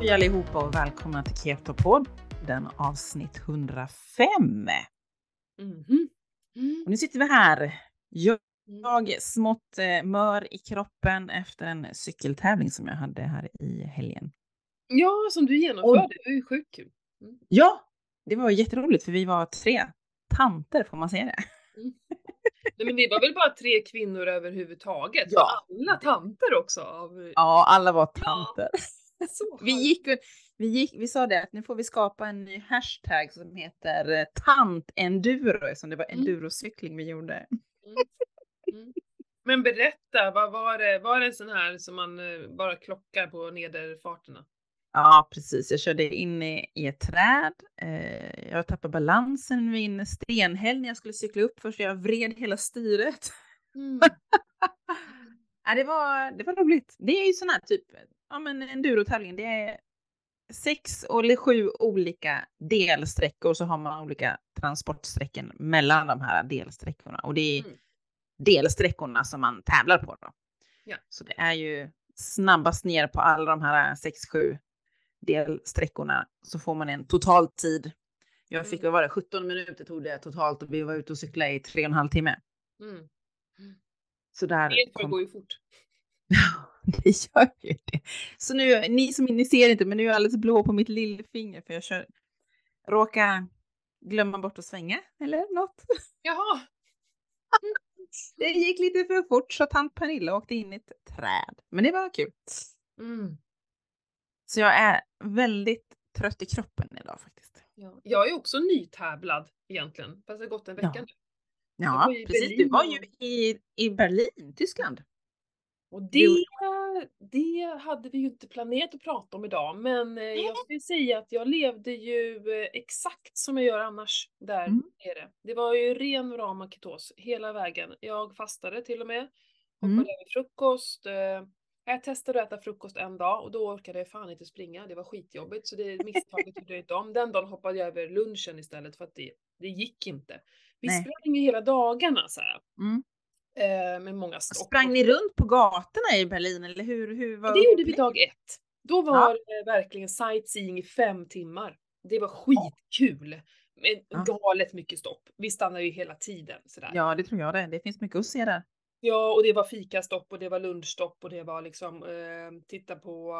Hej allihopa och välkomna till Ketopod, den avsnitt 105. Mhm. Mm. Och nu sitter vi här. Jag, Mm. smått eh, mör i kroppen efter en cykeltävling som jag hade här i helgen. Ja, som du genomförde. Det var ju sjukt kul. Mm. Ja, det var jätteroligt för vi var tre tanter, får man säga det? Nej, men vi var väl bara tre kvinnor överhuvudtaget? Ja. Alla tanter också? Av... Ja, alla var Ja. tanter. Så Vi gick, vi gick, vi sa det att nu får vi skapa en ny hashtag som heter eh, tant-enduro, som det var Mm. endurocykling vi gjorde. Mm. Mm. Men berätta, vad var det? Var det en sån här som man eh, bara klockar på nederfarterna? Ja, precis. Jag körde in i, i ett träd. Eh, jag tappade balansen vid en stenhäll när jag skulle cykla upp först. Jag vred hela styret. Mm. Ja, det, var, det var roligt. Det är ju sån här typ, ja men endurotävling, det är sex eller sju olika delsträckor så har man olika transportsträckor mellan de här delsträckorna. Och det är Mm. delsträckorna som man tävlar på då. Ja. Så det är ju snabbast ner på alla de här sex, sju delsträckorna så får man en total tid. Jag fick, vad var det, 17 minuter tog det totalt och vi var ute och cyklade i tre och en halv timme. Mm. Så där Det kom- går ju fort. Det gör ju det. Så nu, ni som ni ser inte, men nu är jag alldeles blå på mitt lillfinger för jag kör, råkar glömma bort att svänga eller något. Jaha, Det gick lite för fort så tant Pernilla åkte in i ett träd. Men det var kul. mm. Så jag är väldigt trött i kroppen idag faktiskt. ja. jag är också nytävlad egentligen, fast det har gått en vecka Ja. nu. Ja, precis. Du var ju i, i Berlin, Tyskland. Och det, det hade vi ju inte planerat att prata om idag, men eh, jag skulle säga att jag levde ju eh, exakt som jag gör annars där Mm. nere. Det var ju ren rama ketos hela vägen. Jag fastade till och med, hoppade Mm. över frukost. eh, Jag testade att äta frukost en dag och då orkade jag fan inte springa. Det var skitjobbigt så det misstaget gjorde jag inte om. Den dagen hoppade jag över lunchen istället för att det, det gick inte. Vi Nej. sprang ju hela dagarna så här, Mm. Eh, med många stopp. Sprang ni runt på gatorna i Berlin eller hur? hur var Ja, det gjorde vi dag ett. Då var Ja. det verkligen sightseeing i fem timmar. Det var skitkul. Men Ja. galet mycket stopp. Vi stannade ju hela tiden sådär. Ja. Ja, det tror jag det. Det finns mycket att se där. och det var fikastopp och det var lunchstopp och det var liksom eh, titta på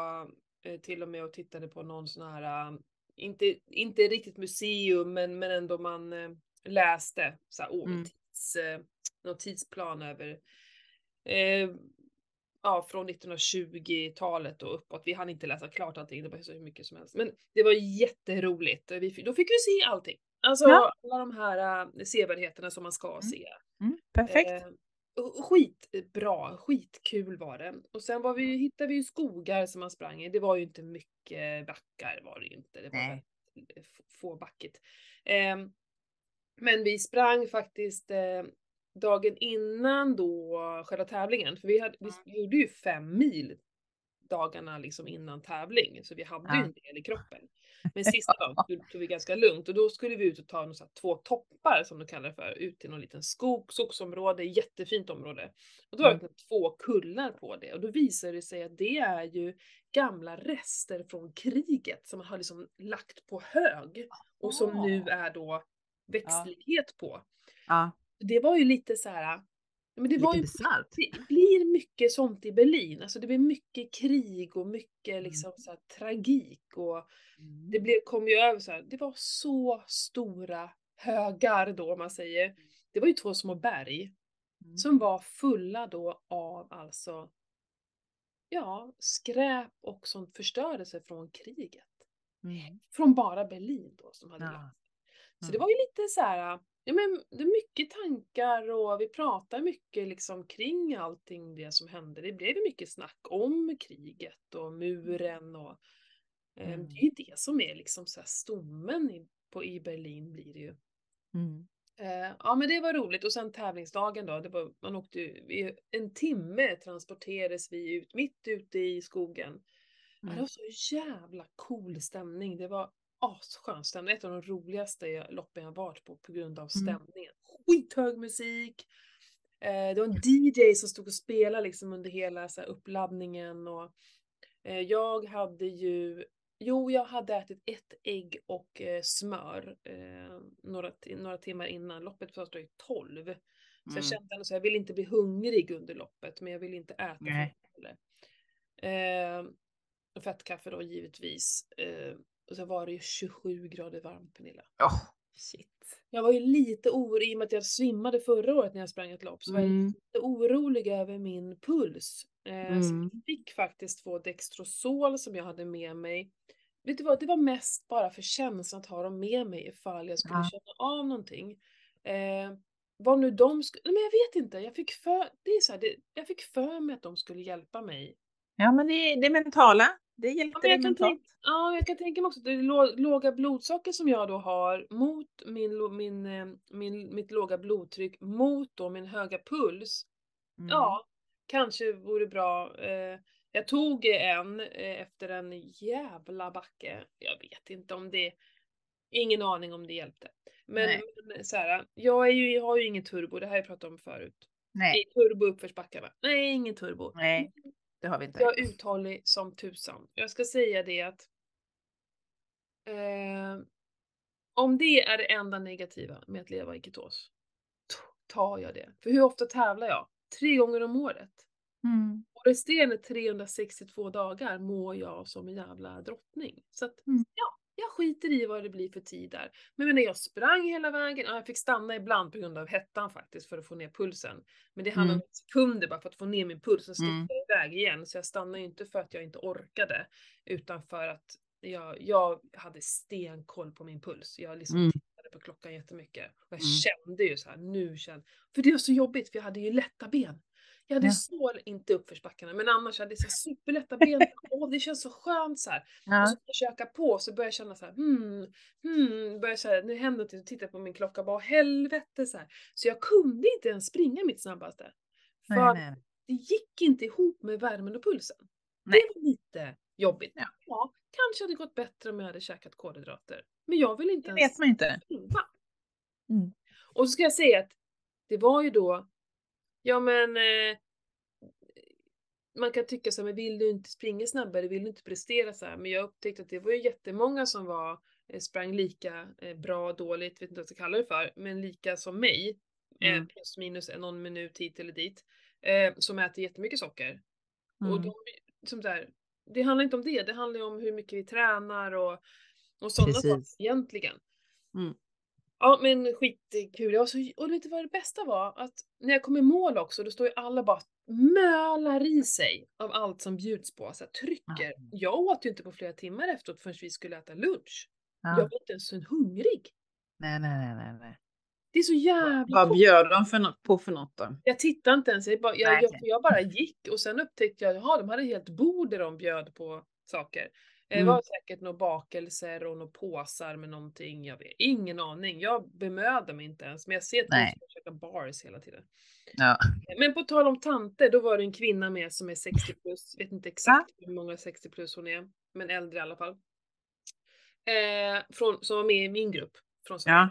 eh, till och med och tittade på någon sån här, eh, inte, inte riktigt museum men, men ändå man eh, läste så här, oh, Mm. Tids, eh, någon tidsplan över eh, ja, från 1920-talet och uppåt. Vi hann inte läsa klart allting, det var så mycket som helst. Men det var jätteroligt. Vi, då fick vi se allting. Alltså Ja. alla de här äh, sevärdheterna som man ska Mm. se. Mm, perfekt. Eh, skitbra, skitkul var det. Och sen var vi, hittade vi ju skogar som man sprang i. Det var ju inte mycket backar var det ju inte. Det var Nej. få backigt. Ehm, men vi sprang faktiskt eh, dagen innan då själva tävlingen. För vi, hade, vi, vi gjorde ju fem mil dagarna liksom innan tävling. Så vi hade ju en del i kroppen. Men sista dagen tog- vi ganska lugnt och då skulle vi ut och ta några så här två toppar som de kallar det för. Ut till någon liten skog, skogsområde, jättefint område. Och då var det Mm. två kullar på det och då visade det sig att det är ju gamla rester från kriget som man har liksom lagt på hög och som nu är då växtlighet på. Ja, Det var ju lite så här. Men det var ju det blir mycket sånt i Berlin. Alltså det blir mycket krig och mycket Mm. liksom så här, tragik och Mm. det blev, kom ju över så här. Det var så stora högar då om man säger. Det var ju två små berg Mm. som var fulla då av alltså ja, skräp och sånt förstörelse från kriget. Mm. Från bara Berlin då som hade Ja. lagt så Mm. det var ju lite så här, ja men det är mycket tankar och vi pratar mycket liksom kring allting det som hände. Det blev ju mycket snack om kriget och muren och eh, Mm. det är ju det som är liksom så här stommen i, på, i Berlin blir det ju. Mm. Eh, ja men det var roligt och sen tävlingsdagen då, det var, man åkte ju, en timme transporterades vi ut, mitt ute i skogen. Ja, det Mm. var så jävla cool stämning. Det var asskön stämning. Ett av de roligaste jag- loppen jag varit på på grund av Mm. stämningen. Skithög musik. Eh, det var en DJ som stod och spelade liksom under hela så här, uppladdningen och eh, jag hade ju Jo, jag hade ätit ett ägg och eh, smör några, några timmar innan. Loppet startade ju 12. Så jag Mm. kände ändå så jag vill inte bli hungrig under loppet, men jag vill inte äta Nej. heller. Eh, fettkaffe då givetvis. Eh, och så var det ju 27 grader varmt Pernilla. Åh, shit. Jag var ju lite orolig, i och med att jag svimmade förra året när jag sprang ett lopp, så var jag Mm. lite orolig över min puls. Eh, så Mm. jag fick faktiskt få Dextrosol som jag hade med mig. Vet du vad, det var mest bara för känslan att ha dem med mig ifall jag skulle Ja. känna av någonting. Eh, vad nu de skulle, nej men jag vet inte, jag fick för, det är så här, det, jag fick för mig att de skulle hjälpa mig. Ja, men det, är- det är mentala. Det Ja, hjälpte men dig jag, kan mentalt. tänka, ja, jag kan tänka mig också att det lå- låga blodsocker som jag då har mot min, min, eh, min, mitt låga blodtryck mot då min höga puls. Mm. Ja, kanske vore bra. Eh, jag tog en eh, efter en jävla backe. Jag vet inte om det... Ingen aning om det hjälpte. Men, men så här, jag, är ju, jag har ju ingen turbo, det här har jag pratat om förut. Nej, I turbo uppförsbackar va? Nej, ingen turbo. nej, det har vi inte. Jag är uthållig som tusan. Jag ska säga det att eh, om det är det enda negativa med att leva i ketos, tar jag det. För hur ofta tävlar jag? Tre gånger om året. Mm. Och resterande 362 dagar mår jag som en jävla drottning. Så att, Mm. ja, jag skiter i vad det blir för tid där. Men när jag sprang hela vägen, ja, jag fick stanna ibland på grund av hettan faktiskt för att få ner pulsen. Men det handlade Mm. om sekunder bara för att få ner min puls och sticka Mm. iväg igen. Så jag stannade inte för att jag inte orkade, utan för att jag, jag hade stenkoll på min puls. Jag liksom Mm. Klockan jättemycket. Och jag Mm. kände ju så här, nu kände För det var så jobbigt, för jag hade ju lätta ben. Jag hade Ja. så, inte uppförsbackarna, men annars hade jag så superlätta ben. Åh, det känns så skönt så här. Och Ja. så när jag köka på så började jag känna så här, hmm, hmm, började så här, nu händer något, och titta på min klocka, bara helvete så här. Så jag kunde inte ens springa mitt snabbaste. För Nej, nej. det gick inte ihop med värmen och pulsen. Nej. Det var lite jobbigt. Ja. Ja, kanske hade gått bättre om jag hade käkat kolhydrater. Men jag vill inte Det ens vet man inte. Mm. Och så ska jag säga att det var ju då, ja men eh, man kan tycka så här, men vill du inte springa snabbare, vill du inte prestera så här? Men jag upptäckte att det var ju jättemånga som var, eh, sprang lika eh, bra, dåligt, vet inte vad jag ska kalla det för, men lika som mig. Eh, Mm. plus minus en- någon minut hit eller dit. Eh, som äter jättemycket socker. Och Mm. de, som där, det handlar inte om det, det handlar ju om hur mycket vi tränar och, och sådana saker egentligen. Mm. Ja men skitkul. Jag var så, och vet du vad det bästa var? Att när jag kom i mål också, då står ju alla bara mölar i sig av allt som bjuds på, så trycker. Jag åt ju inte på flera timmar efteråt förrän vi skulle äta lunch. Jag Ja. var inte ens en hungrig. Nej, nej, nej, nej, nej. Det är så jävla Vad bjöd de för något, på för något då? Jag tittade inte ens, jag bara, jag, jag, jag bara gick och sen upptäckte jag, jaha de hade helt bord där de bjöd på saker. Det Mm. var säkert några bakelser och några påsar med någonting, jag vet ingen aning. Jag bemödar mig inte ens, men jag ser att de Nej. ska käka bars hela tiden. Ja. Men på tal om tanter, då var det en kvinna med som är 60 plus, vet inte exakt hur många 60 plus hon är, men äldre i alla fall. Eh, från, som var med i min grupp från Sverige.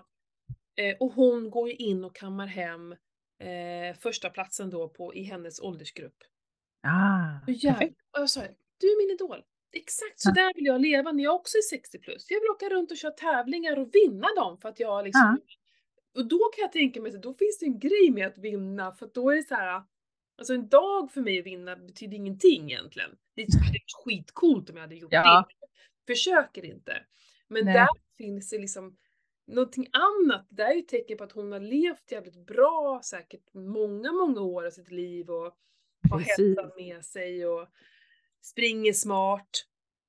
Ja. Eh, och hon går ju in och kammar hem eh, första platsen då på, i hennes åldersgrupp. Ah, och jag sa, du är min idol. Exakt så Ja. där vill jag leva när jag också är 60 plus. Jag vill åka runt och köra tävlingar och vinna dem för att jag liksom... Och då kan jag tänka mig att då finns det en grej med att vinna för att då är det så här. Alltså en dag för mig att vinna betyder ingenting egentligen. Det hade varit skitcoolt om jag hade gjort Ja. det. Försöker inte. Men Nej. där finns det liksom någonting annat. Det där är ju ett tecken på att hon har levt jävligt bra säkert många, många år av sitt liv och har hettan med sig och springer smart.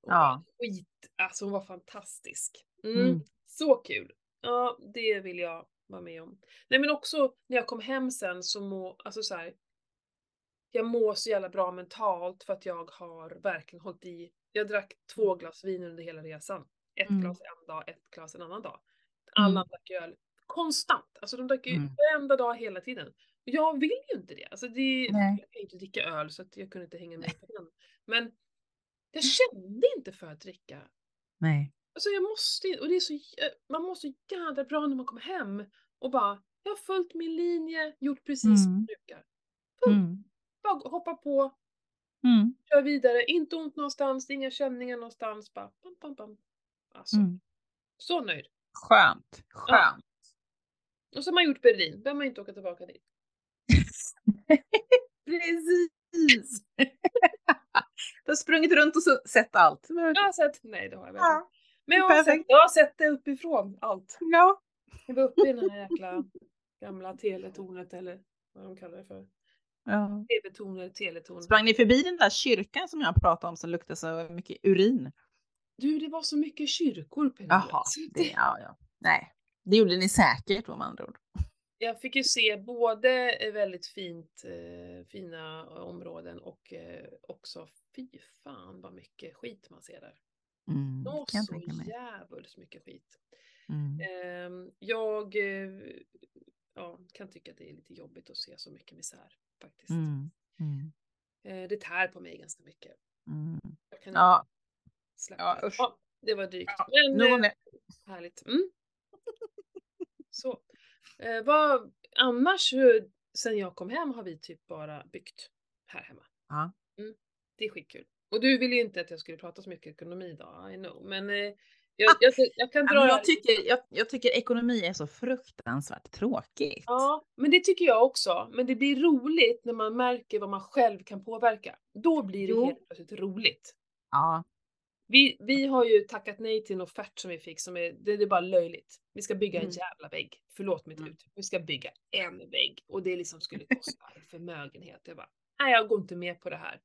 Och Ja. Skit, alltså hon var fantastisk. Mm, Mm. Så kul. Ja, det vill jag vara med om. Nej men också när jag kom hem sen så må, alltså så här. Jag mår så jävla bra mentalt för att jag har verkligen hållit i. Jag drack två glas vin under hela resan. Ett Mm. glas en dag, ett glas en annan dag. Alla Mm. drack öl konstant. Alltså de drack ju Mm. varenda dag hela tiden. Jag vill ju inte det. Alltså det Nej. jag kan ju inte dricka öl så att jag kunde inte hänga med på den. Men jag kände inte för att dricka. Nej. Alltså jag måste, och det är så, man mår så jävla bra när man kommer hem och bara, jag har följt min linje, gjort precis som Mm. jag brukar. Mm. Bara hoppa på, Mm. Kör vidare, inte ont någonstans, inga känningar någonstans. Bara, pam, pam, pam. Alltså, Mm. så nöjd. Skönt. Skönt. Och så har man gjort Berlin, behöver man inte åka tillbaka dit. Precis. du har sprungit runt och sett allt. Jag har sett, nej det har jag väl Ja. Men jag har, sett, jag har sett det uppifrån, allt. Ja. Jag var uppe i den här jäkla gamla teletornet eller vad de kallar det för. ja. TV-tornet, teletornet. Sprang ni förbi den där kyrkan som jag pratade om som luktar så mycket urin? Du, det var så mycket kyrkor Pernilla. Jaha, det, ja, ja. Nej, det gjorde ni säkert om andra ord. Jag fick ju se både eh, väldigt fint, eh, fina områden och eh, också fy fan vad mycket skit man ser där. Mm, det Nå kan jag så jävligt mycket skit. Mm. Ehm, jag eh, ja, kan tycka att det är lite jobbigt att se så mycket misär faktiskt. Mm. Mm. Eh, det tär på mig ganska mycket. Mm. Jag kan Ja, släppa ja, usch. Ja, det var drygt. Ja, Men om eh, det. härligt. Mm. Så. Eh, vad, annars, sen jag kom hem har vi typ bara byggt här hemma. Ja. Det är skitkul. Och du ville ju inte att jag skulle prata så mycket ekonomi idag, I know. Men eh, jag, jag, jag kan dra jag, tycker, jag, jag tycker ekonomi är så fruktansvärt tråkigt. Ja, men det tycker jag också. Men det blir roligt när man märker vad man själv kan påverka. Då blir det Jo. helt plötsligt roligt. Ja. Vi, vi har ju tackat nej till en offert som vi fick som är, det, det är bara löjligt. Vi ska bygga en Mm. jävla vägg. Förlåt mitt Mm. uttryck. Vi ska bygga en vägg och det liksom skulle kosta en förmögenhet. Jag bara, nej jag går inte med på det här.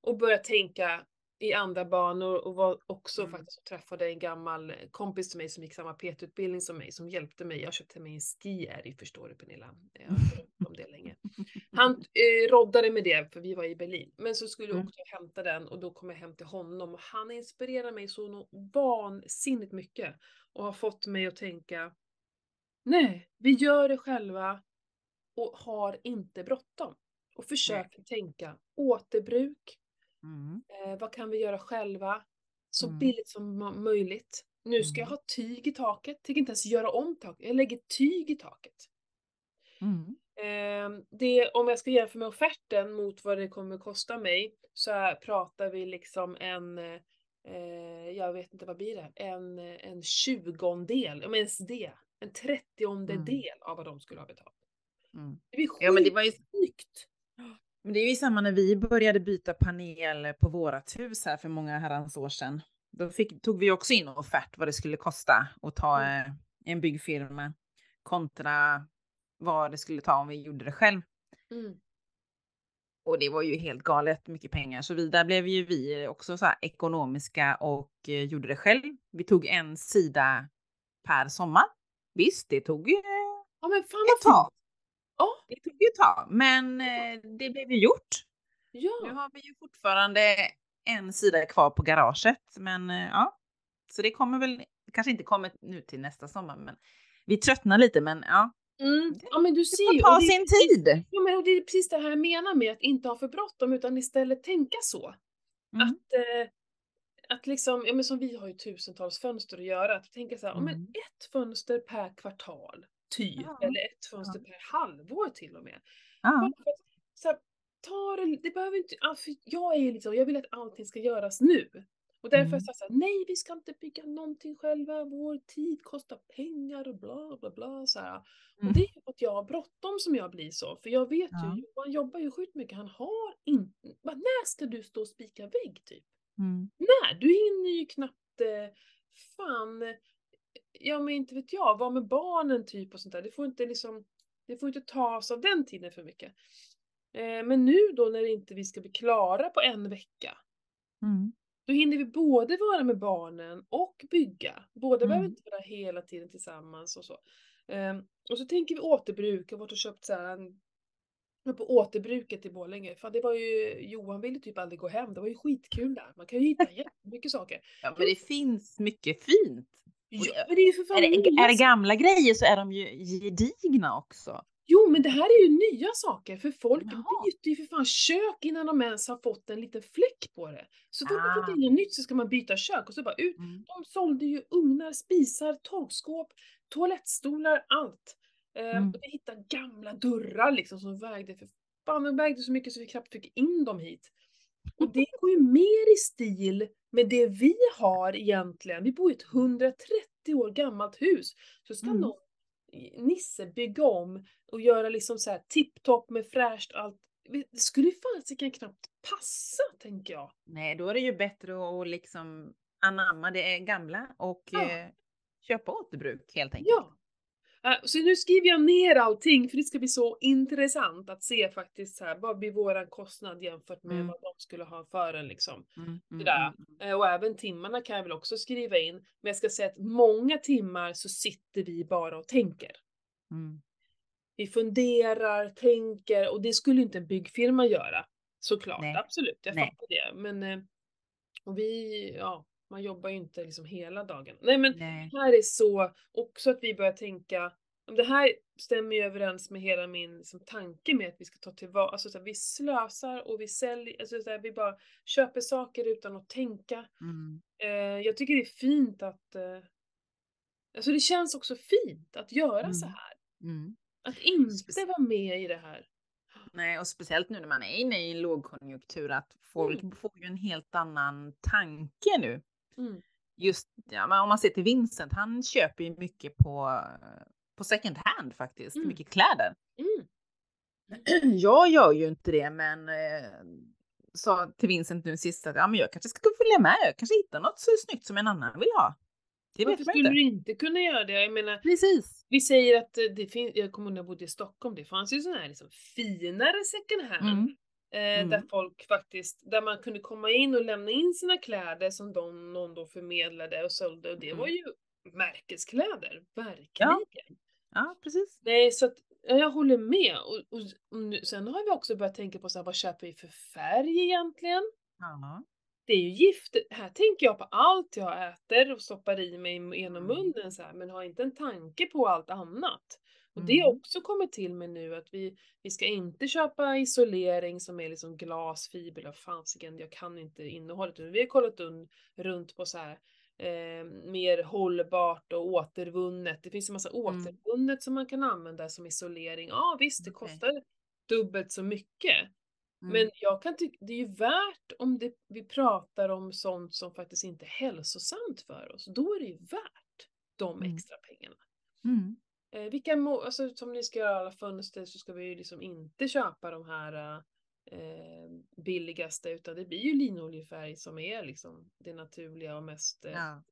Och börja tänka i andra banor och var också Mm. faktiskt träffade en gammal kompis till mig som gick samma PT-utbildning som mig som hjälpte mig. Jag köpte mig en ski förstår du Pernilla. Jag om det länge. Han eh, roddade med det för vi var i Berlin. Men så skulle jag Mm. också hämta den och då kom jag hem till honom och han inspirerar mig så vansinnigt mycket. Och har fått mig att tänka Nej, vi gör det själva och har inte bråttom. Och försöker tänka återbruk. Mm. Eh, vad kan vi göra själva? Så Mm. billigt som möjligt. Nu ska jag Mm. ha tyg i taket. Tänker inte ens göra om taket. Jag lägger tyg i taket. Ehm, det, om jag ska jämföra med offerten mot vad det kommer kosta mig så pratar vi liksom en, eh, jag vet inte vad blir det, en, en tjugondel, om ens det, en trettionde Mm. del av vad de skulle ha betalt. Mm. Det blir Ja, men det var ju skitsnyggt. Men det är ju samma när vi började byta panel på vårat hus här för många herrans år sedan. Då fick, tog vi också in offert vad det skulle kosta att ta Mm. eh, en byggfirma kontra vad det skulle ta om vi gjorde det själv. Mm. Och det var ju helt galet mycket pengar. Så vi, där blev ju vi också så här ekonomiska och eh, gjorde det själv. Vi tog en sida per sommar. Visst, det tog ju Ja men fan ett tag. Ja, Det tog ju ett tag, men eh, det blev ju gjort. Nu ja. har vi ju fortfarande en sida kvar på garaget, men eh, ja. Så det kommer väl, kanske inte kommer nu till nästa sommar, men vi tröttnar lite, men ja. Mm. ja men du Det ser ju. ta det- sin tid. Ja men och det är precis det här jag menar med att inte ha för bråttom utan istället tänka så. Mm. Att, eh, att liksom, ja men som vi har ju tusentals fönster att göra, att tänka så här, ja, men Mm. ett fönster per kvartal, typ, Ja. eller ett fönster per halvår till och med. Ja. Så här, ta det, det behöver inte, ja, för jag är liksom, jag vill att allting ska göras nu. Och därför Mm. jag sagt så här, nej vi ska inte bygga någonting själva, vår tid kostar pengar och bla bla bla så. Mm. Och det är ju för att jag har bråttom som jag blir så, för jag vet Ja. ju, Johan jobbar ju sjukt mycket, han har inte, när ska du stå och spika vägg typ? Mm. Nej, du hinner ju knappt, eh, fan, ja men inte vet jag, vara med barnen typ och sånt där. Det får inte liksom, det får inte tas av den tiden för mycket. Eh, men nu då när inte vi ska bli klara på en vecka, Mm. då hinner vi både vara med barnen och bygga. Båda behöver Mm. inte vara hela tiden tillsammans och så. Ehm, och så tänker vi återbruk. Jag har varit och köpt så här en på återbruket i Borlänge. Fan, det var ju, Johan ville typ aldrig gå hem. Det var ju skitkul där. Man kan ju hitta jättemycket saker. Ja, men det finns mycket fint. Ja, men det är Är det, är det gamla grejer så är de ju gedigna också. Jo, men det här är ju nya saker, för folk Jaha. byter ju för fan kök innan de ens har fått en liten fläck på det. Så fort man Ah. fått in något nytt så ska man byta kök och så bara ut. Mm. De sålde ju ugnar, spisar, torkskåp, toalettstolar, allt. Ehm, Mm. och vi hittade gamla dörrar liksom som vägde för fan, de vägde så mycket så vi knappt fick in dem hit. Och det går ju mer i stil med det vi har egentligen. Vi bor i ett 130 år gammalt hus. Så ska Mm. någon Nisse bygga om och göra liksom så här tipptopp med fräscht allt. Det skulle ju fasiken knappt passa, tänker jag. Nej, då är det ju bättre att liksom anamma det gamla och Ja. eh, köpa återbruk helt enkelt. Ja. Äh, Så nu skriver jag ner allting för det ska bli så intressant att se faktiskt så här, vad blir våran kostnad jämfört med Mm. vad de skulle ha för en liksom. Mm, mm, där. mm, mm. Eh, Och även timmarna kan jag väl också skriva in. Men jag ska säga att många timmar så sitter vi bara och tänker. Mm. Vi funderar, tänker och det skulle inte en byggfirma göra. Såklart, Nej. absolut, jag Nej. fattar det. Men eh, och vi, ja, man jobbar ju inte liksom hela dagen. Nej men Nej. här är så, också att vi börjar tänka, om det här stämmer ju överens med hela min liksom, tanke med att vi ska ta tillvara, alltså så här, vi slösar och vi säljer, alltså så här, vi bara köper saker utan att tänka. Mm. Eh, jag tycker det är fint att, eh, alltså det känns också fint att göra så Mm. här. Mm. Att inte vara med i det här. Nej, och speciellt nu när man är inne i en lågkonjunktur att folk Mm. får ju en helt annan tanke nu. Mm. Just ja, men om man ser till Vincent, han köper ju mycket på, på second hand faktiskt, Mm. mycket kläder. Mm. Jag gör ju inte det, men eh, sa till Vincent nu sist att ja, men jag kanske ska följa med, jag kanske hittar något så snyggt som en annan vill ha. Det Varför skulle inte. du inte kunna göra det? Jag menar, Precis. vi säger att eh, det finns, jag kommer ihåg när jag bodde i Stockholm, det fanns ju sådana här liksom finare second hand. Mm. Eh, Där Mm. folk faktiskt, där man kunde komma in och lämna in sina kläder som de, någon då förmedlade och sålde och det Mm. var ju märkeskläder, verkligen. Ja, precis. Nej, så att ja, jag håller med. Och, och, och nu, sen har vi också börjat tänka på så här, vad köper vi för färg egentligen? Ja. Det är ju gift. Här tänker jag på allt jag äter och stoppar i mig genom Mm. munnen så här, men har inte en tanke på allt annat. Och det har Mm. också kommit till mig nu att vi, vi ska inte köpa isolering som är liksom glasfiber eller fasiken, jag kan inte innehållet. Men vi har kollat un, runt på så här eh, mer hållbart och återvunnet. Det finns en massa Mm. återvunnet som man kan använda som isolering. Ja visst, det Okej. kostar dubbelt så mycket. Mm. Men jag kan tycka det är ju värt om det, vi pratar om sånt som faktiskt inte är hälsosamt för oss. Då är det ju värt de Mm. extra pengarna. Mm. Eh, vilka må, alltså, som ni ska göra alla fönster så ska vi ju liksom inte köpa de här eh, billigaste utan det blir ju linoljefärg som är liksom det naturliga och mest eh, Ja.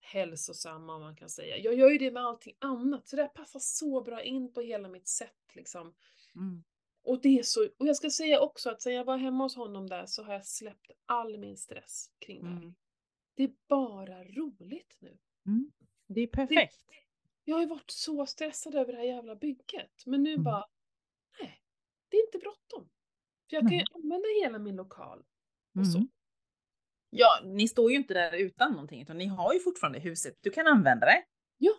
hälsosamma om man kan säga. Jag gör ju det med allting annat så det här passar så bra in på hela mitt sätt liksom. Mm. Och det är så, och jag ska säga också att sen jag var hemma hos honom där så har jag släppt all min stress kring det här. Mm. Det är bara roligt nu. Mm. Det är perfekt. Jag har ju varit så stressad över det här jävla bygget. Men nu Mm. bara, nej, det är inte bråttom. För jag kan ju Nej. använda hela min lokal. Och så. Mm. Ja, ni står ju inte där utan någonting, utan ni har ju fortfarande huset. Du kan använda det. Ja.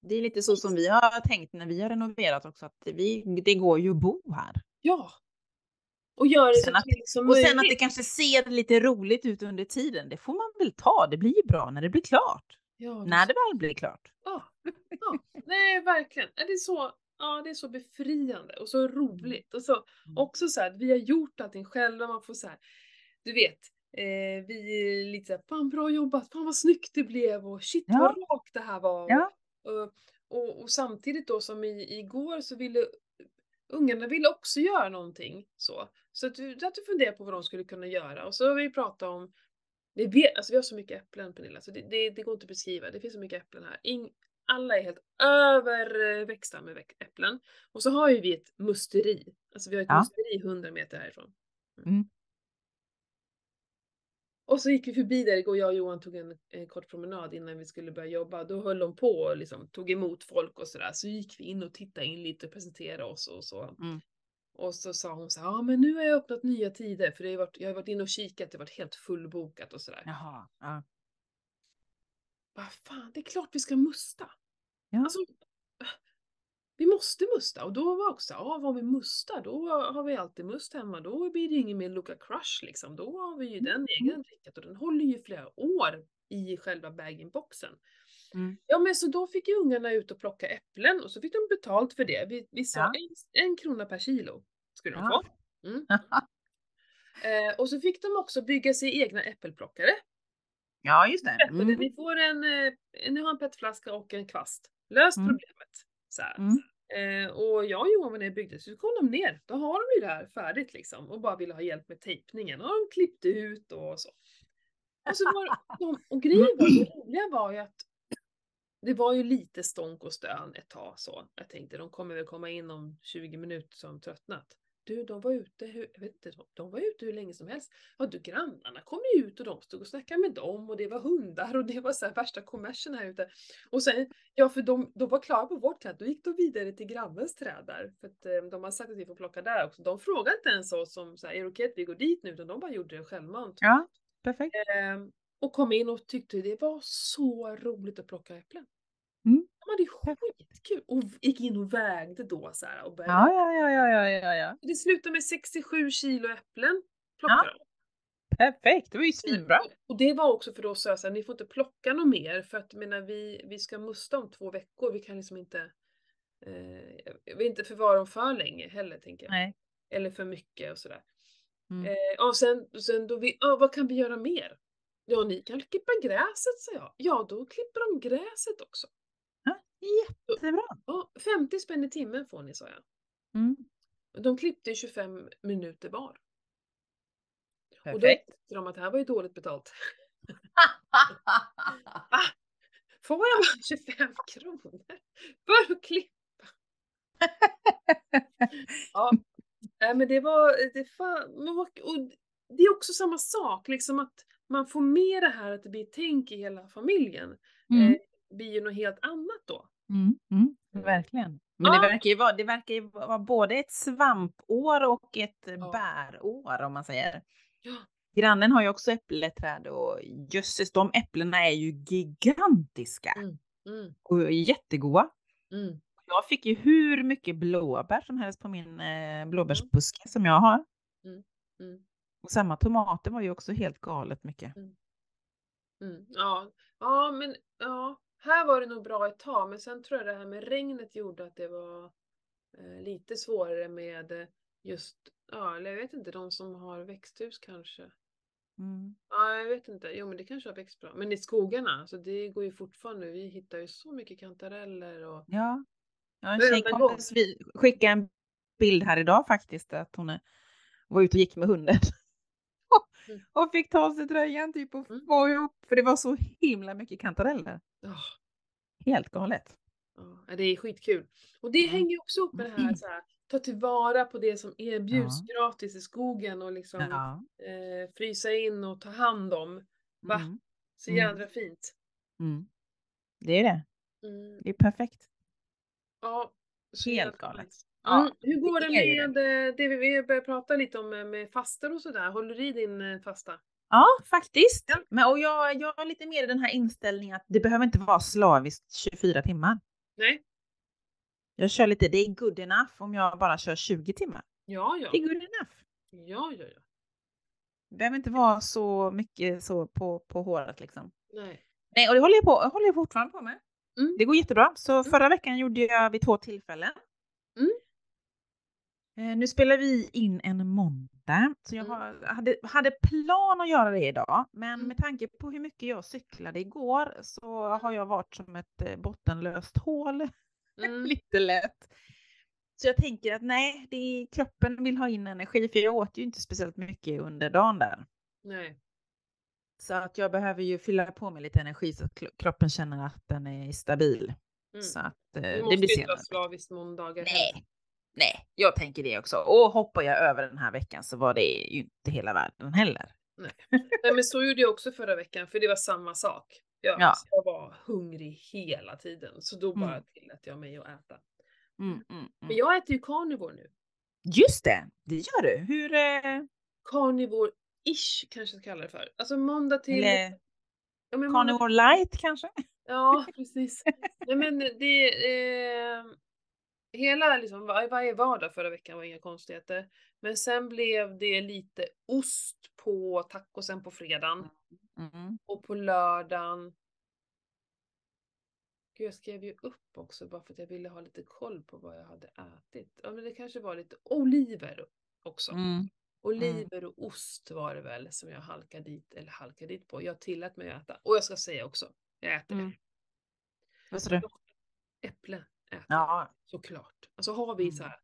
Det är lite så som vi har tänkt när vi har renoverat också, att vi, det går ju att bo här. Ja. Och göra det så Sen att- trevligt som Och sen att det kanske ser lite roligt ut under tiden, det får man väl ta. Det blir ju bra när det blir klart. Ja, När det väl blir klart. Ja, ja. Nej, verkligen. Det är så, ja, det är så befriande och så roligt. Och så Mm. också så här, att vi har gjort allting själva. Man får så här, du vet, eh, vi är lite såhär, fan bra jobbat, fan vad snyggt det blev och shit Ja. vad rakt det här var. Ja. Och, och, och samtidigt då som i, igår så ville ungarna ville också göra någonting så. Så att du, att du funderar på vad de skulle kunna göra. Och så har vi pratat om, vi, vet, alltså vi har så mycket äpplen Pernilla, så det, det, det går inte att beskriva. Det finns så mycket äpplen här. Ing, alla är helt överväxta med äpplen. Och så har ju vi ett musteri. Alltså vi har ett Ja. musteri 100 meter härifrån. Mm. Och så gick vi förbi där igår, jag och Johan tog en, en kort promenad innan vi skulle börja jobba. Då höll de på och liksom tog emot folk och sådär. Så gick vi in och tittade in lite och presenterade oss och så. Mm. Och så sa hon så här, ja men nu har jag öppnat nya tider för det har varit, jag har varit inne och kikat, det har varit helt fullbokat och sådär. Jaha. Ja. Vad fan, det är klart vi ska musta. Ja. Alltså, vi måste musta och då var också, ja vad vi mustar, då har vi alltid must hemma, då blir det ingen mer Luca Crush liksom, då har vi ju den egen drickat och den håller ju flera år i själva bag-in-boxen. Mm. Ja men så då fick ju ungarna ut och plocka äpplen och så fick de betalt för det. Vi, vi sa Ja. en, en krona per kilo skulle de få. Mm. Eh, och så fick de också bygga sig egna äppelplockare. Ja, just det. Mm. Ni får en, eh, ni har en petflaska och en kvast. Lös Mm. problemet. Så. Mm. Eh, och jag och Johan var nere och byggde, så kom de ner. Då har de ju det här färdigt liksom och bara ville ha hjälp med tejpningen. Och de klippte ut och så. Och, så var de, och grejen var, det roliga var ju att det var ju lite stånk och stön ett tag så. Jag tänkte de kommer väl komma in om 20 minuter som tröttnat. Du, de var ute, hur, jag vet inte, de- var ute hur länge som helst. Ja, du, grannarna kom ju ut och de stod och snackade med dem och det var hundar och det var så här värsta kommersen här ute. Och sen, ja för de, de var klara på vårt träd, då gick de vidare till grannens träd där. För att eh, de har sagt att vi får plocka där också. De frågade inte ens oss om så här, är det okej att vi går dit nu? Utan de bara gjorde det självmant. Ja, perfekt. Ehm, och kom in och tyckte det var så roligt att plocka äpplen. De hade skitkul och gick in och vägde då så här och började. Ja, ja, ja, ja, ja, ja, ja. Det slutade med 67 kilo äpplen. Plockade de. Perfekt, det var ju svinbra. Och- Och det var också för då sa jag så här, ni får inte plocka något mer för att menar, vi, vi ska musta om två veckor. Vi kan liksom inte, eh, jag vill inte förvara dem för länge heller tänker jag. Nej. Eller för mycket och sådär. Mm. Eh, och sen, sen då vi, ja, vad kan vi göra mer? Ja, ni kan klippa gräset, sa jag. Ja, då klipper de gräset också. Jättebra. Ja, 50 spänn i timmen får ni, sa jag. Mm. De klippte i 25 minuter var. Och då Perfekt. tyckte de att det här var ju dåligt betalt. Får jag bara 25 kronor för att klippa? ja, nej, men det var, det fan, och det är också samma sak, liksom att man får med det här att det blir tänk i hela familjen. Mm. Eh, blir ju något helt annat då. Mm, mm, verkligen. Men Ja. det verkar ju vara, det verkar ju vara både ett svampår och ett Ja. bärår om man säger. Ja. Grannen har ju också äppelträd och jösses, de äpplena är ju gigantiska Mm. Mm, och jättegoda. mm. Jag fick ju hur mycket blåbär som helst på min eh, blåbärsbuske som jag har. Mm. Och samma tomater var ju också helt galet mycket. Mm. Ja. ja, men ja, här var det nog bra ett tag, men sen tror jag det här med regnet gjorde att det var eh, lite svårare med just, ja, eller jag vet inte, de som har växthus kanske. Mm. Ja, jag vet inte. Jo, men det kanske har växt bra. Men i skogarna, så det går ju fortfarande. Vi hittar ju så mycket kantareller och Ja. ja en tjejkompis skickade en bild här idag faktiskt att hon var ute och gick med hunden. Mm. och fick ta av sig tröjan typ och Mm. få ihop för det var så himla mycket kantareller. ja, Helt galet. ja, det är skitkul. Och det Mm. hänger också upp med det här, så här ta tillvara på det som erbjuds gratis i skogen och liksom Ja. eh, frysa in och ta hand om. Va? Mm. Så Mm. jädra fint. Mm. Det är det. Mm. Det är perfekt. Ja, Helt galet. Ja, Mm. Hur går det det med eh, det vi började prata lite om eh, med fastor och sådär? Håller du i din eh, fasta? Ja, faktiskt. Ja. Men, och jag, jag har lite mer i den här inställningen att det behöver inte vara slaviskt 24 timmar. Nej? Jag kör lite, det är good enough om jag bara kör 20 timmar. Ja, ja. Det är good enough. Ja, ja, ja. Det behöver inte vara så mycket så på, på håret liksom. Nej. Nej, och det håller jag, på, håller jag fortfarande på med. Mm. Det går jättebra. Så förra veckan gjorde jag vid två tillfällen. Mm. Eh, nu spelar vi in en måndag, så jag Mm. hade, hade plan att göra det idag. Men Mm. med tanke på hur mycket jag cyklade igår så har jag varit som ett eh, bottenlöst hål. Mm. Lite lätt. Så jag tänker att nej, det är, kroppen vill ha in energi för jag åt ju inte speciellt mycket under dagen där. Nej. Så att jag behöver ju fylla på med lite energi så att kroppen känner att den är stabil. Mm. Så att eh, Du det måste blir ju inte senare. vara slaviskt måndagar. Nej, nej, jag tänker det också. Och hoppar jag över den här veckan så var det ju inte hela världen heller. Nej men så gjorde jag också förra veckan för det var samma sak. Jag, Ja. jag var hungrig hela tiden så då bara Mm. tillät jag mig att äta. Mm, mm, Men mm. jag äter ju carnivore nu. Just det, det gör du. Hur... Eh, Carnivore-ish kanske jag ska kalla det för. Alltså måndag till... eller ja, men måndag- carnivore light kanske? Ja, precis. Nej men det... Eh, hela liksom, var, varje vardag förra veckan var inga konstigheter. Men sen blev det lite ost på tacosen på fredagen. Mm. Och på lördagen... Gud, jag skrev ju upp också bara för att jag ville ha lite koll på vad jag hade ätit. Ja, men det kanske var lite oliver också. Mm. Oliver och ost var det väl som jag halkade dit, eller halkade dit på. Jag tillät mig att äta. Och jag ska säga också, jag äter Mm. det. Vad sa du? Äpple äter Ja. såklart. Alltså har vi så Mm. här.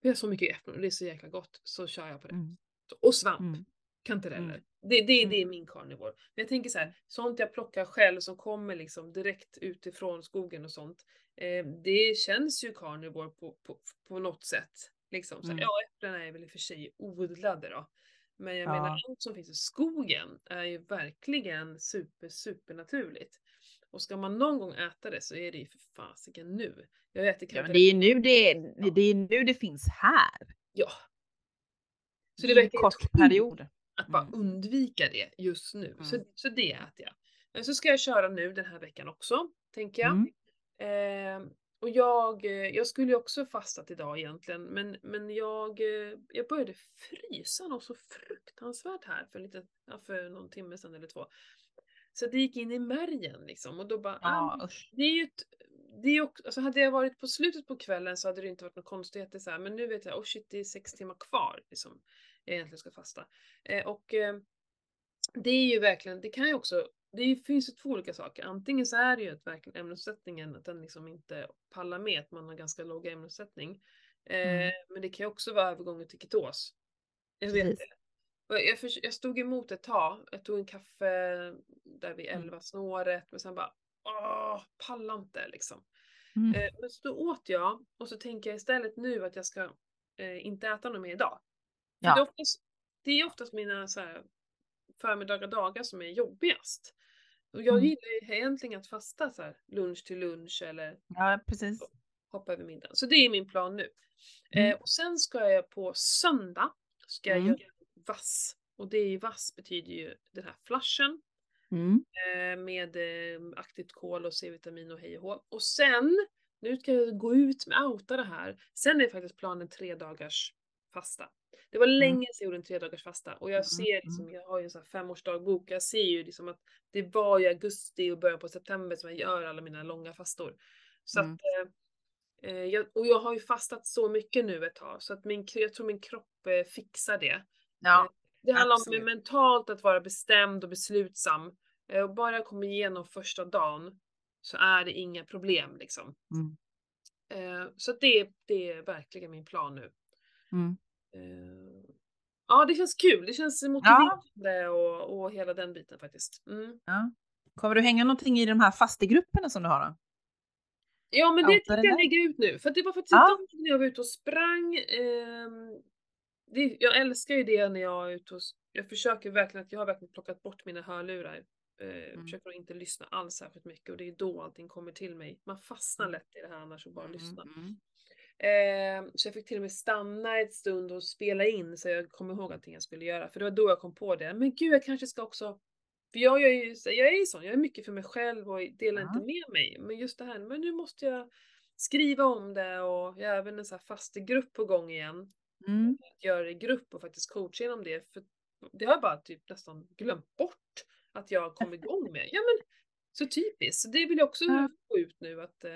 Vi har så mycket äpplen och det är så jäkla gott, så kör jag på det. Mm. Och svamp. Mm. Kantareller. Mm. Det, det, det är min carnivore. Men jag tänker så här, sånt jag plockar själv som kommer liksom direkt utifrån skogen och sånt. Eh, det känns ju carnivore på, på, på något sätt. Liksom. Så, Mm. Ja, äpplena är väl i och för sig odlade då. Men jag Ja. menar allt som finns i skogen är ju verkligen super, super naturligt. Och ska man någon gång äta det så är det ju för fasiken nu. Jag äter Ja, men kantareller. det är nu det, det, det är nu det finns här. Ja. Så det en verkar kort period. att bara Mm. undvika det just nu. Så, Mm. så det äter jag. Men så ska jag köra nu den här veckan också, tänker jag. Mm. Eh, och jag, jag skulle ju också fastat idag egentligen, men, men jag, jag började frysa något så fruktansvärt här för, lite, ja, för någon timme sedan eller två. Så det gick in i märgen liksom och då bara, ah, Ja, det är ju ett, det är också, alltså hade jag varit på slutet på kvällen så hade det inte varit något konstigheter så här, men nu vet jag, oh shit det är sex timmar kvar liksom, jag egentligen ska fasta. Eh, och eh, det är ju verkligen, det kan ju också, det finns ju två olika saker. Antingen så är det ju att verkligen ämnessättningen, att den liksom inte pallar med, att man har ganska låg ämnessättning. Eh, Mm. Men det kan ju också vara övergången till ketos. Jag vet Precis. Jag, förs- jag stod emot ett tag, jag tog en kaffe där vid Mm. 11 snåret, men sen bara, åh, pallar inte liksom. Mm. Eh, men så då åt jag och så tänker jag istället nu att jag ska eh, inte äta något mer idag. För Ja. det, är oftast, det är oftast mina så här, förmiddagar dagar som är jobbigast. Och jag Mm. gillar ju egentligen att fasta så här, lunch till lunch eller Ja, precis. hoppa över middagen. Så det är min plan nu. Mm. Eh, och sen ska jag på söndag ska jag Mm. göra vass. Och det ju vass betyder ju den här flashen Mm. eh, med eh, aktivt kol och C-vitamin och hej och hå. Och sen, nu ska jag gå ut med outa det här. Sen är faktiskt planen tre dagars fasta. Det var länge sedan jag gjorde en tre dagars fasta och jag Mm, ser liksom, jag har ju en sån här femårsdagbok, jag ser ju liksom att det var i augusti och början på september som jag gör alla mina långa fastor. Så Mm. att, eh, eh, jag, och jag har ju fastat så mycket nu ett tag så att min, jag tror min kropp eh, fixar det. Ja, Det handlar absolut. om mentalt att vara bestämd och beslutsam. Eh, Och bara jag kommer igenom första dagen så är det inga problem liksom. Mm. Eh, Så det, det är verkligen min plan nu. Mm. Eh, Ja, det känns kul. Det känns motiverande och, och hela den biten faktiskt. Mm. ja. Kommer du hänga någonting i de här fastegrupperna som du har då? Ja, men det Outa tänkte det jag där. lägga ut nu. För det var faktiskt Ja. idag när jag var ute och sprang. ehm, det, jag älskar ju det när jag är ute och... s- Jag försöker verkligen att jag har verkligen plockat bort mina hörlurar. Eh, Mm. Försöker att inte lyssna alls särskilt mycket och det är då allting kommer till mig. Man fastnar lätt i det här annars och bara lyssna. Mm. Eh, så jag fick till och med stanna ett stund och spela in så jag kom ihåg allting jag skulle göra. För det var då jag kom på det. Men gud, jag kanske ska också... För jag, jag, är ju, jag är ju sån, jag är mycket för mig själv och delar Ja. inte med mig. Men just det här, men nu måste jag skriva om det och jag har även en sån här fastegrupp på gång igen. Mm. Att göra det i grupp och faktiskt coacha genom det. För det har jag bara typ nästan glömt bort att jag kom igång med. Ja men, så typiskt. Så det vill jag också Ja. få ut nu att eh,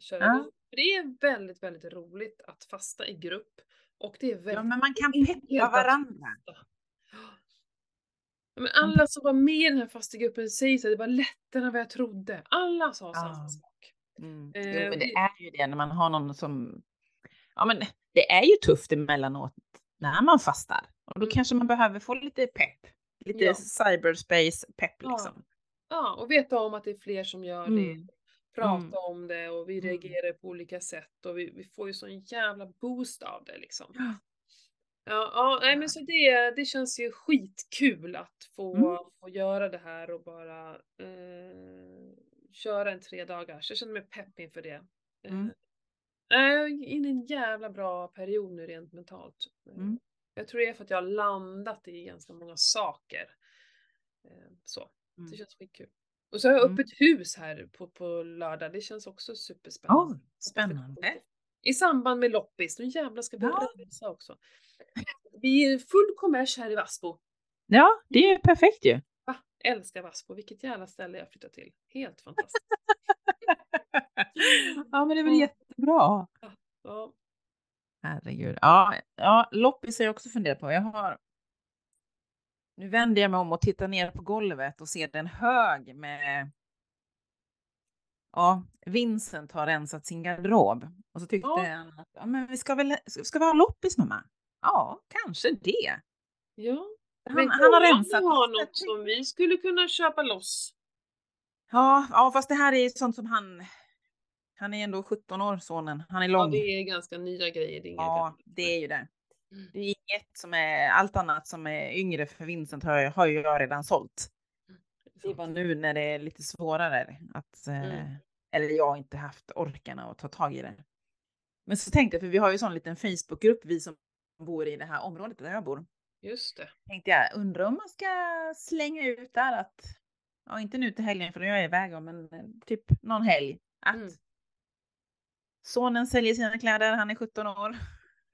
köra igång. För det är väldigt, väldigt roligt att fasta i grupp. Och det är väldigt Ja, men man kan peppa varandra. fasta. Men alla som var med i den här fastegruppen säger att det var lättare än vad jag trodde. Alla sa samma sak. Mm. Eh, Jo, men det är ju det när man har någon som... Ja, men det är ju tufft emellanåt när man fastar. Och då Mm. kanske man behöver få lite pepp. Lite Ja. cyberspace-pepp Ja. liksom. Ja, och veta om att det är fler som gör det. Mm. Prata Mm. om det och vi Mm. reagerar på olika sätt och vi, vi får ju sån jävla boost av det liksom. Ja. Ja, ja nej, men så det, det känns ju skitkul att få, Mm. få göra det här och bara eh, köra en tre dagars. Jag känner mig pepp inför det. Eh, Mm. Jag är inne i en jävla bra period nu rent mentalt. Eh, Mm. Jag tror det är för att jag har landat i ganska många saker. Eh, Så, det Mm. känns skitkul. Och så har jag Mm. öppet hus här på, på lördag. Det känns också superspännande. Åh, spännande. I samband med loppis. Nu jävlar ska vi Ja. resa också. Vi är full kommers här i Vassbo. Ja, det är ju perfekt ju. Va? Älskar Vassbo. Vilket jävla ställe jag flyttat till. Helt fantastiskt. ja, men det är väl Ja. Jättebra. Ja. Herregud. Ja, ja loppis har jag också funderat på. Jag har... Nu vänder jag mig om och tittar ner på golvet och ser en hög med... Ja, Vincent har rensat sin garderob och så tyckte Ja. han att ja, men vi ska väl ska vi ha loppis mamma? Ja, kanske det. Ja. Han, Men han har rensat. har något som vi skulle kunna köpa loss. Ja, ja, fast det här är sånt som han. Han är ändå 17 år sonen. Han är Ja, lång. det är ganska nya grejer. Det Ja, det är ju det. Mm. Det är inget som är allt annat som är yngre för Vincent har, jag- har ju jag redan sålt. Det är bara nu när det är lite svårare att, eh, Mm. eller jag har inte haft orken att ta tag i det. Men så tänkte jag, för vi har ju sån liten Facebookgrupp, vi som bor i det här området där jag bor. Just det. Tänkte jag, undrar om man ska slänga ut där att, ja inte nu till helgen för då är jag iväg, men typ någon helg. Att Mm. Sonen säljer sina kläder, han är 17 år.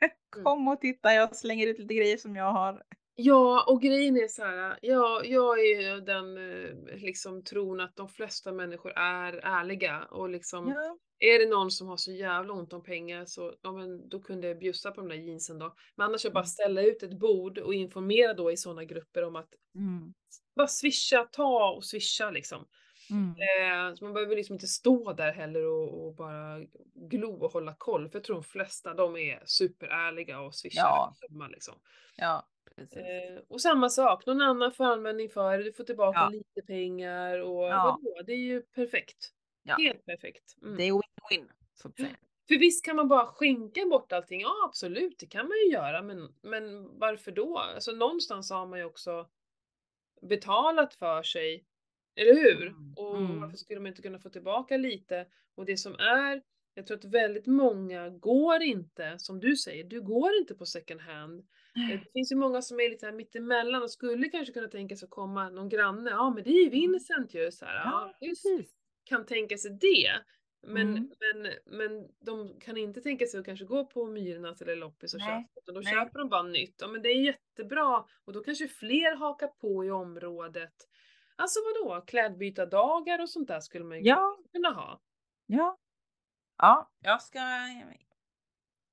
Kom och titta, jag slänger ut lite grejer som jag har. Ja, och grejen är så här, ja, jag är den eh, liksom tron att de flesta människor är ärliga och liksom Ja. är det någon som har så jävla ont om pengar så ja, men då kunde jag bjussa på de där jeansen då. Men annars är bara Mm. ställa ut ett bord och informera då i sådana grupper om att Mm. bara swisha, ta och swisha liksom. Mm. Eh, så man behöver liksom inte stå där heller och, och bara glo och hålla koll. För jag tror de flesta de är superärliga och swishar Ja. hemma liksom. Ja, precis. Eh, och samma sak, någon annan får användning för det, du får tillbaka Ja. lite pengar och Ja. vadå, det är ju perfekt. Ja. Helt perfekt. Mm. Det är win-win, så att säga. För visst kan man bara skänka bort allting, ja absolut det kan man ju göra men, men varför då? Alltså någonstans har man ju också betalat för sig, eller hur? Mm, Och mm. varför skulle man inte kunna få tillbaka lite? Och det som är, jag tror att väldigt många går inte, som du säger, du går inte på second hand. Eh, Det finns ju många som är lite här mittemellan och skulle kanske kunna tänka sig att komma någon granne, ja men det är ju Vincent ju, så här, ja, precis. kan tänka sig det. Men, Mm. men, men de kan inte tänka sig att kanske gå på Myrornas eller loppis och köpa, utan då nej. köper de bara nytt. Ja men det är jättebra och då kanske fler hakar på i området. Alltså vadå, klädbytardagar och sånt där skulle man ju Ja, kunna ha. ja. Ja, jag ska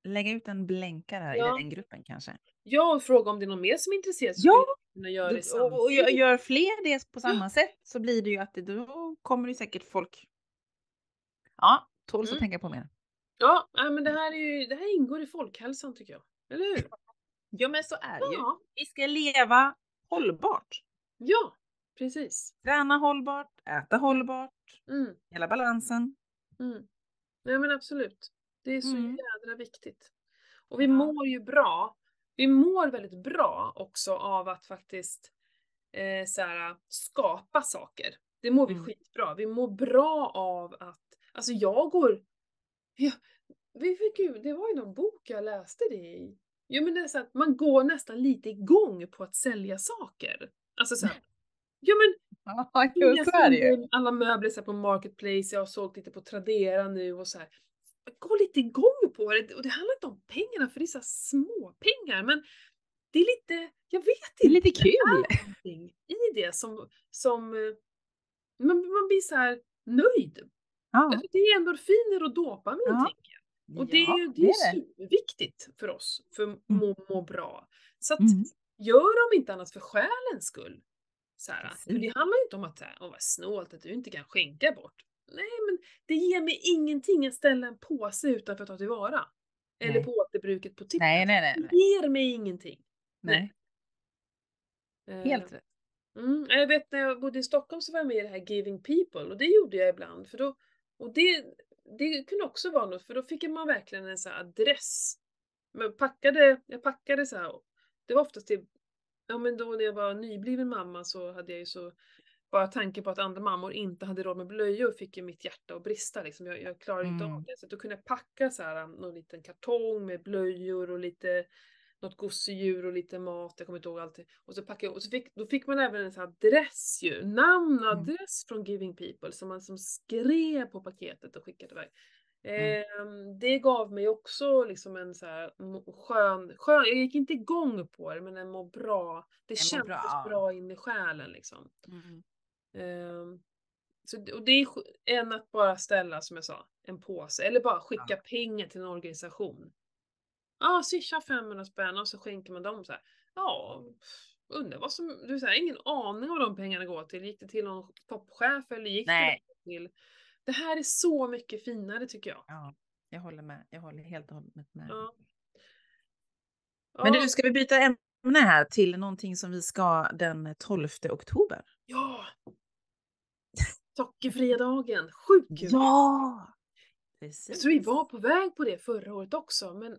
lägga ut en blänkare här Ja. i den gruppen kanske. Ja, och fråga om det är någon mer som är intresserad Ja, skulle vi kunna göra det Och, och gör, gör fler det på samma sätt så blir det ju att det, då kommer det säkert folk. Ja, tåls att Mm. tänka på mer. Ja, men det här, är ju, det här ingår i folkhälsan tycker jag. Eller hur? Ja, men så är det ju. Ja, Vi ska leva hållbart. ja precis. Träna hållbart, äta hållbart, Mm. hela balansen. Mm. Nej men absolut. Det är så Mm. jädra viktigt. Och vi Ja. mår ju bra. Vi mår väldigt bra också av att faktiskt eh, så här, skapa saker. Det mår vi Mm. skitbra. Vi mår bra av att, alltså jag går, ja, vi fick ju, det var ju någon bok jag läste det i. Jo men det är så att man går nästan lite igång på att sälja saker. Alltså så här, ja men Ja, jo, så är det ju. alla möbler så på Marketplace, jag har sålt lite på Tradera nu och så här. Gå lite igång på det och det handlar inte om pengarna för det är så små pengar men det är lite, jag vet Det är inte. lite kul. någonting i det som, som eh, man, man blir så här nöjd. Ja, Alltså, det är endorfiner och dopamin Ja. tänker jag. Och det ja, det är det. superviktigt för oss, för att må, må bra. Så att Mm. gör om inte annat för själens skull. Så här, för Precis. det handlar ju inte om att, här, åh vad snålt att du inte kan skänka bort. Nej men det ger mig ingenting att ställa en påse utanför att ta tillvara. Eller Nej. på återbruket på tippen. Nej, nej, nej. Det nej. ger mig ingenting. nej. Eh, Helt rätt. Mm, jag vet när jag bodde i Stockholm så var jag med i det här Giving People och det gjorde jag ibland. För då, och det, det kunde också vara något för då fick man verkligen en sån här adress. Men packade, jag packade så här. Det var oftast till, ja men då när jag var nybliven mamma så hade jag ju så bara tanken på att andra mammor inte hade råd med blöjor fick ju mitt hjärta att brista liksom. Jag, jag klarade inte Mm. av det. Så då kunde jag packa så här någon liten kartong med blöjor och lite något gosedjur och lite mat, jag kommer inte ihåg allt. Och så packade jag, och så fick, då fick man även en sån här adress ju, namn Mm. adress från Giving People som man som skrev på paketet och skickade iväg. Mm. Ehm, det gav mig också liksom en så här skön, skön, jag gick inte igång på det men en må bra, det En kändes bra, bra, ja. in i själen liksom. Mm. Ehm, så, och det är än att bara ställa, som jag sa, en påse eller bara skicka pengar till en organisation. Ja, swisha 500 spänn och så skänker man dem så här. Ja, undrar vad som, du har ingen aning vad de pengarna går till. Gick det till någon toppchef eller gick Nej. det till... Det här är så mycket finare tycker jag. Ja, jag håller med. Jag håller helt och hållet med. Ja. Men nu ska vi byta ämne här till någonting som vi ska den 12 oktober. Ja! Sockerfria dagen, sjukt! Ja! Jag Precis. tror vi var på väg på det förra året också, men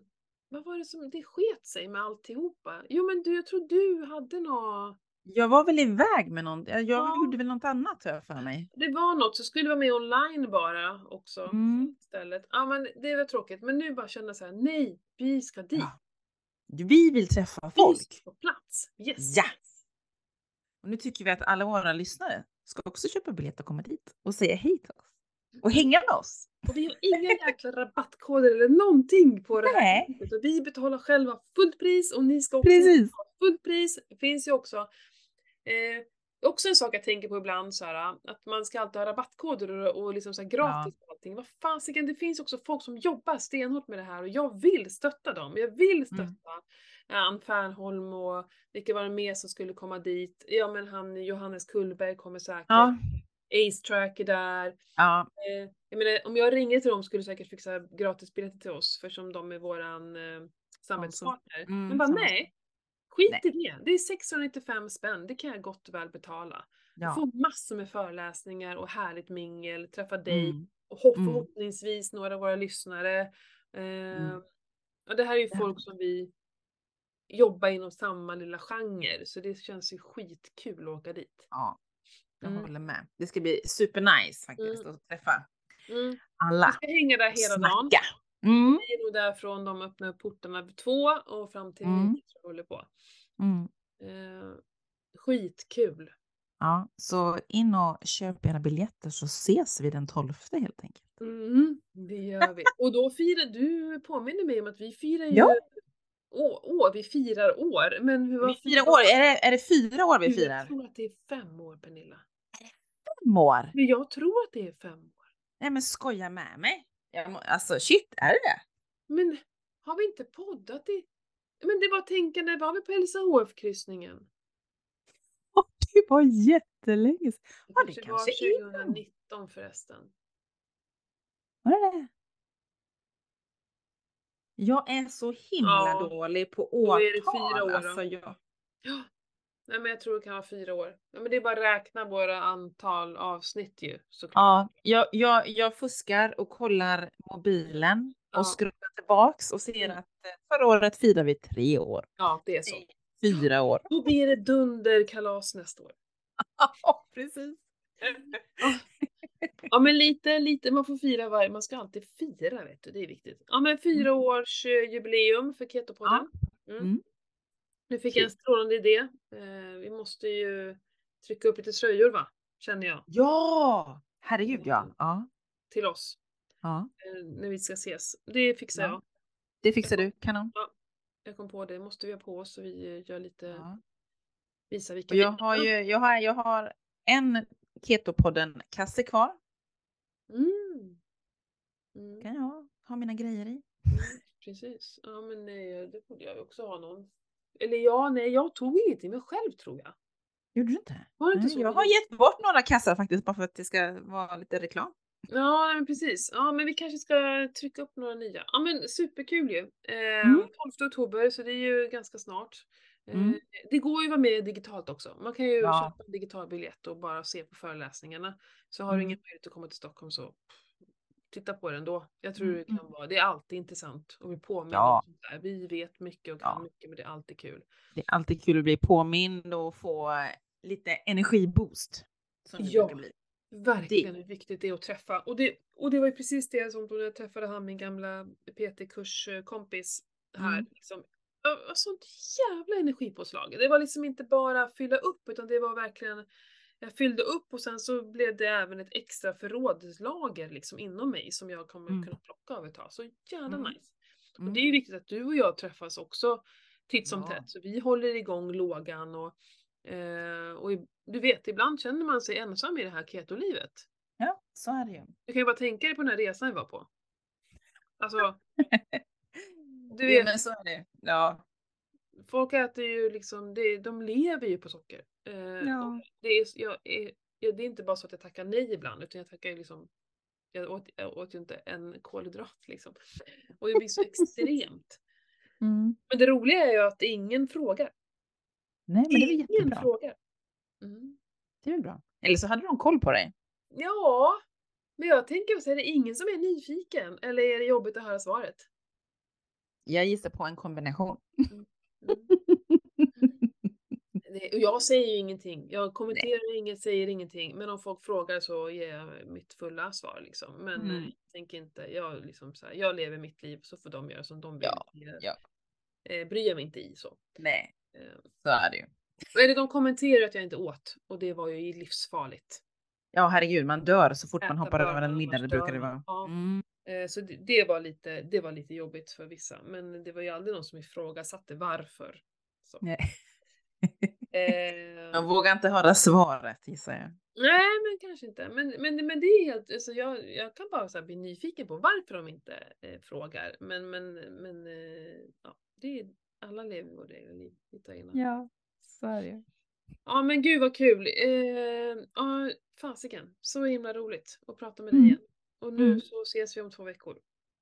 vad var det som, det sket sig med alltihopa? Jo men du, jag tror du hade nå Jag var väl iväg med någon, jag Ja. gjorde väl något annat har jag för mig. det var något, så skulle vara med online bara också Mm. istället. Ja men det var tråkigt, men nu bara känna så här: nej, vi ska dit. Ja. Vi vill träffa Vi folk. ska på plats. Yes! Ja! Och nu tycker vi att alla våra lyssnare ska också köpa biljett och komma dit och säga hej till oss. Och hänga med oss. Och vi har inga jäkla rabattkoder eller någonting på det här. Nej. Vi betalar själva fullt pris och ni ska också Precis. betala fullt pris. Det finns ju också eh, också en sak jag tänker på ibland så här, att man ska alltid ha rabattkoder och, och liksom så här gratis och allting. Vad fasiken, det finns också folk som jobbar stenhårt med det här och jag vill stötta dem. Jag vill stötta Mm. Ann Fernholm och vilka var det mer som skulle komma dit? Ja men han Johannes Kullberg kommer säkert. Ja. Ace Track är där. Ja, Eh, jag menar, om jag ringer till dem skulle de säkert fixa gratisbiljetter till oss för som de är våran eh, samarbetspartner. Mm, Men bara nej, skit Nej. i det. Det är 695 spänn, det kan jag gott och väl betala. ja. Få massor med föreläsningar och härligt mingel, träffa dig Mm. och Mm. förhoppningsvis några av våra lyssnare. Eh, Mm. och det här är ju folk som vi jobbar inom samma lilla genre så det känns ju skitkul att åka dit. ja. Jag Mm. håller med. Det ska bli supernice faktiskt att träffa Mm. Vi alla. ska hänga där hela dagen. Mm. Vi är nog därifrån de öppnar portarna vid två och fram till Mm. nio tror jag håller på. Mm. Eh, skitkul! Ja, så in och köp era biljetter så ses vi den 12 helt enkelt. Mm, det gör vi. Och då firar du, påminner mig om att vi firar ju Ja. Å, å, vi firar år. Men hur Vi firar år, är det, är det fyra år vi firar? Jag tror att det är fem år Pernilla. Fem år? Men jag tror att det är fem år. Nej men skoja med mig. Må, alltså shit, är det det? Men har vi inte poddat i... Men det var tänka, när var vi på LSAHF-kryssningen? Åh, det var jättelänge sedan. Ja, det kanske är var innan. 2019 förresten. Var det det? Jag är så himla Ja, dålig på då årtal. är det fyra år då. Alltså, jag, Ja. Nej men jag tror det kan vara fyra år. Ja, men det är bara att räkna våra antal avsnitt ju såklart. ja, jag, jag, jag fuskar och kollar mobilen Ja. och scrollar tillbaks och ser Mm. att eh, förra året firade vi tre år. Ja, det är så. Fyra år. Då blir det dunderkalas nästa år. Ja, precis. Ja men lite, lite, man får fira varje, man ska alltid fira vet du, det är viktigt. Ja men fyra Mm. års eh, jubileum för Ketopodden. Mm. Mm. Nu fick jag en strålande idé. Eh, vi måste ju trycka upp lite tröjor va, känner jag, Ja, herregud ja. Ja, till oss. ja. Eh, när vi ska ses. Det fixar Ja. jag. Det fixar du, kanon. Jag kom på det, måste vi ha på oss så vi eh, gör lite, Ja. visa vilka jag har ju jag har, jag har en Ketopodden-kasse kvar. Mm. Mm. Kan jag ha mina grejer i. Precis. Ja men nej, det borde jag också ha någon. Eller ja, nej, jag tog ingenting med själv tror jag. Gjorde du inte? Var det inte så? jag har gett bort några kassar faktiskt bara för att det ska vara lite reklam. Ja, men precis. Ja, men vi kanske ska trycka upp några nya. Ja, men superkul ju. Eh, Mm. 12 oktober, så det är ju ganska snart. Eh, Mm. Det går ju att vara med digitalt också. Man kan ju Ja. köpa en digital biljett och bara se på föreläsningarna. Så har du Mm. ingen möjlighet att komma till Stockholm så titta på den då. Jag tror Mm, det kan vara, det är alltid intressant att bli påmind Ja. Vi vet mycket och kan Ja. mycket men det är alltid kul. Det är alltid kul att bli påmind och få eh, lite energiboost. Som det Ja. bli. Verkligen hur viktigt det är att träffa. Och det, och det var ju precis det som då när jag träffade han, min gamla PT-kurskompis här. Mm. Liksom, det sånt jävla energipåslag. Det var liksom inte bara fylla upp utan det var verkligen jag fyllde upp och sen så blev det även ett extra förrådslager liksom inom mig som jag kommer Mm. kunna plocka av ett tag. Så jävla Mm. nice. Och Mm. det är ju viktigt att du och jag träffas också titt som Ja. tätt. Så vi håller igång lågan och, eh, och i- du vet, ibland känner man sig ensam i det här ketolivet. Ja, så är det ju. Du kan ju bara tänka dig på den här resan vi var på. Alltså, Du Ja, vet, men så är det. Ja. Folk äter ju liksom, det, de lever ju på socker. Eh, Ja. det, är, jag, är, det är inte bara så att jag tackar nej ibland, utan jag tackar ju liksom jag åt, jag åt ju inte en kolhydrat liksom. Och det blir så extremt. Mm. Men det roliga är ju att ingen frågar. Nej, men det är väl ingen jättebra. frågar. Mm. Det är väl bra. Eller så hade de koll på dig. Ja, men jag tänker så är det ingen som är nyfiken? Eller är det jobbigt att höra svaret? Jag gissar på en kombination. Mm. Det, och jag säger ju ingenting. Jag kommenterar inget, säger ingenting. Men om folk frågar så ger jag mitt fulla svar liksom. Men Mm. eh, jag tänker inte, jag, liksom så här, jag lever mitt liv så får de göra som de vill. Ja, Jag, ja. Eh, bryr jag mig inte i så. Nej, Eh, så är det ju. eller de kommenterar att jag inte åt och det var ju livsfarligt. Ja, herregud, man dör så fort man Äta hoppar bara, över en middag. Det brukar det man. vara. Ja. Mm. Eh, så det, var lite, det var lite jobbigt för vissa. Men det var ju aldrig någon som ifrågasatte varför. Så. Nej. Eh, Man vågar inte höra svaret gissar jag. Nej, men kanske inte. Men, men, men det är helt, alltså jag, jag kan bara så här bli nyfiken på varför de inte eh, frågar. Men, men, men eh, ja, det är, alla lever våra egna liv. Ja. Ja, så är det. ja, men gud vad kul. Eh, ja, fasiken. Så himla roligt att prata med dig Mm. igen. Och nu Mm. så ses vi om två veckor.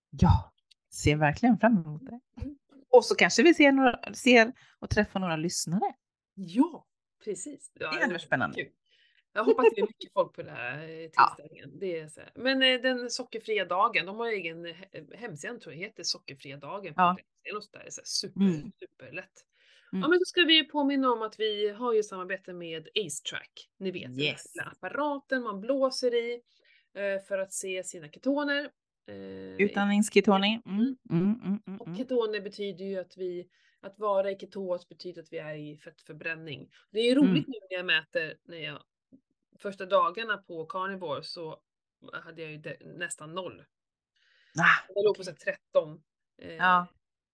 Ja, ser verkligen fram emot det. Mm. Och så kanske vi ser, några, ser och träffar några lyssnare. Ja, precis. Ja, Det varit spännande. kul. Jag hoppas det är mycket folk på den här eh, Ja. tillställningen. Det är så här. Men eh, den sockerfria dagen, de har egen he- hemsida tror jag heter sockerfria dagen. Ja. Det är något där, så super, Mm. superlätt. Mm. Ja men då ska vi ju påminna om att vi har ju samarbete med AceTrack. Ni vet den här Yes. apparaten man blåser i eh, för att se sina ketoner. Eh, Utandningsketoning. Mm. Mm, mm, mm, och mm. ketoner betyder ju att vi, att vara i ketos betyder att vi är i fettförbränning. Det är ju roligt Mm. nu när jag mäter, när jag, första dagarna på carnivore så hade jag ju de, nästan noll. Ah, Jag låg på här 13. Eh, Ja.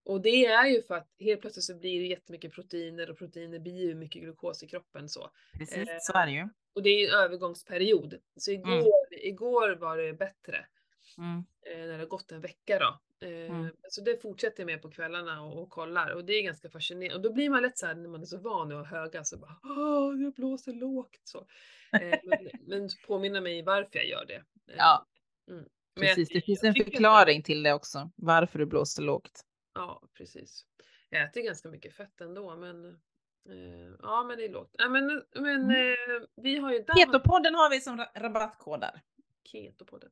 Och det är ju för att helt plötsligt så blir det jättemycket proteiner och proteiner blir ju mycket glukos i kroppen så. precis, Eh, så är det ju. Och det är ju en övergångsperiod. Så igår, igår var det bättre. Mm. eh, när det har gått en vecka då. Eh, Mm. Så det fortsätter jag med på kvällarna och, och kollar och det är ganska fascinerande. Och då blir man lätt så här när man är så van att höga så bara Åh, jag blåser lågt så. Eh, men, men påminna mig varför jag gör det. Ja, mm. Men jag- precis. Det finns jag en förklaring till det också. Varför du blåser lågt. Ja, precis. Jag äter ganska mycket fett ändå men ja men det är lågt. Ja, men men Mm. vi har ju där Ketopodden har vi som ra- rabattkodar. keto på det.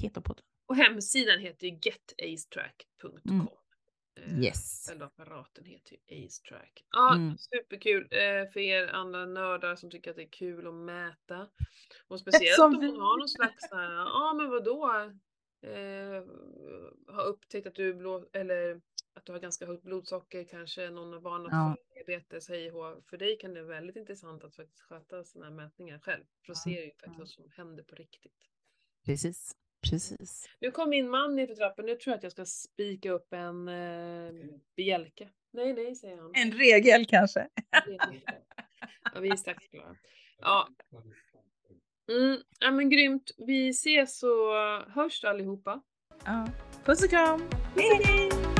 Ketopodden. Och hemsidan heter ju getacetrack.com. Mm. Eh, Yes. Själva apparaten heter ju AceTrack. Ja, Mm. superkul eh, för er andra nördar som tycker att det är kul att mäta. Och speciellt Som om man har någon slags ja men vadå? Eh, har upptäckt att du blå, eller att du har ganska högt blodsocker, kanske någon har varnat Ja. för diabetes, hå. För dig kan det vara väldigt intressant att faktiskt sköta sådana här mätningar själv. För att se ju faktiskt vad som händer på riktigt. Precis. Precis. Nu kom min man ner för trappan. Nu tror jag att jag ska spika upp en eh, bjälke. Nej, nej, säger han. En regel kanske. Ja, vi är strax klara. Ja. Mm, ja, men grymt. Vi ses och hörs allihopa. Ja. Puss och kram. Hej, hej!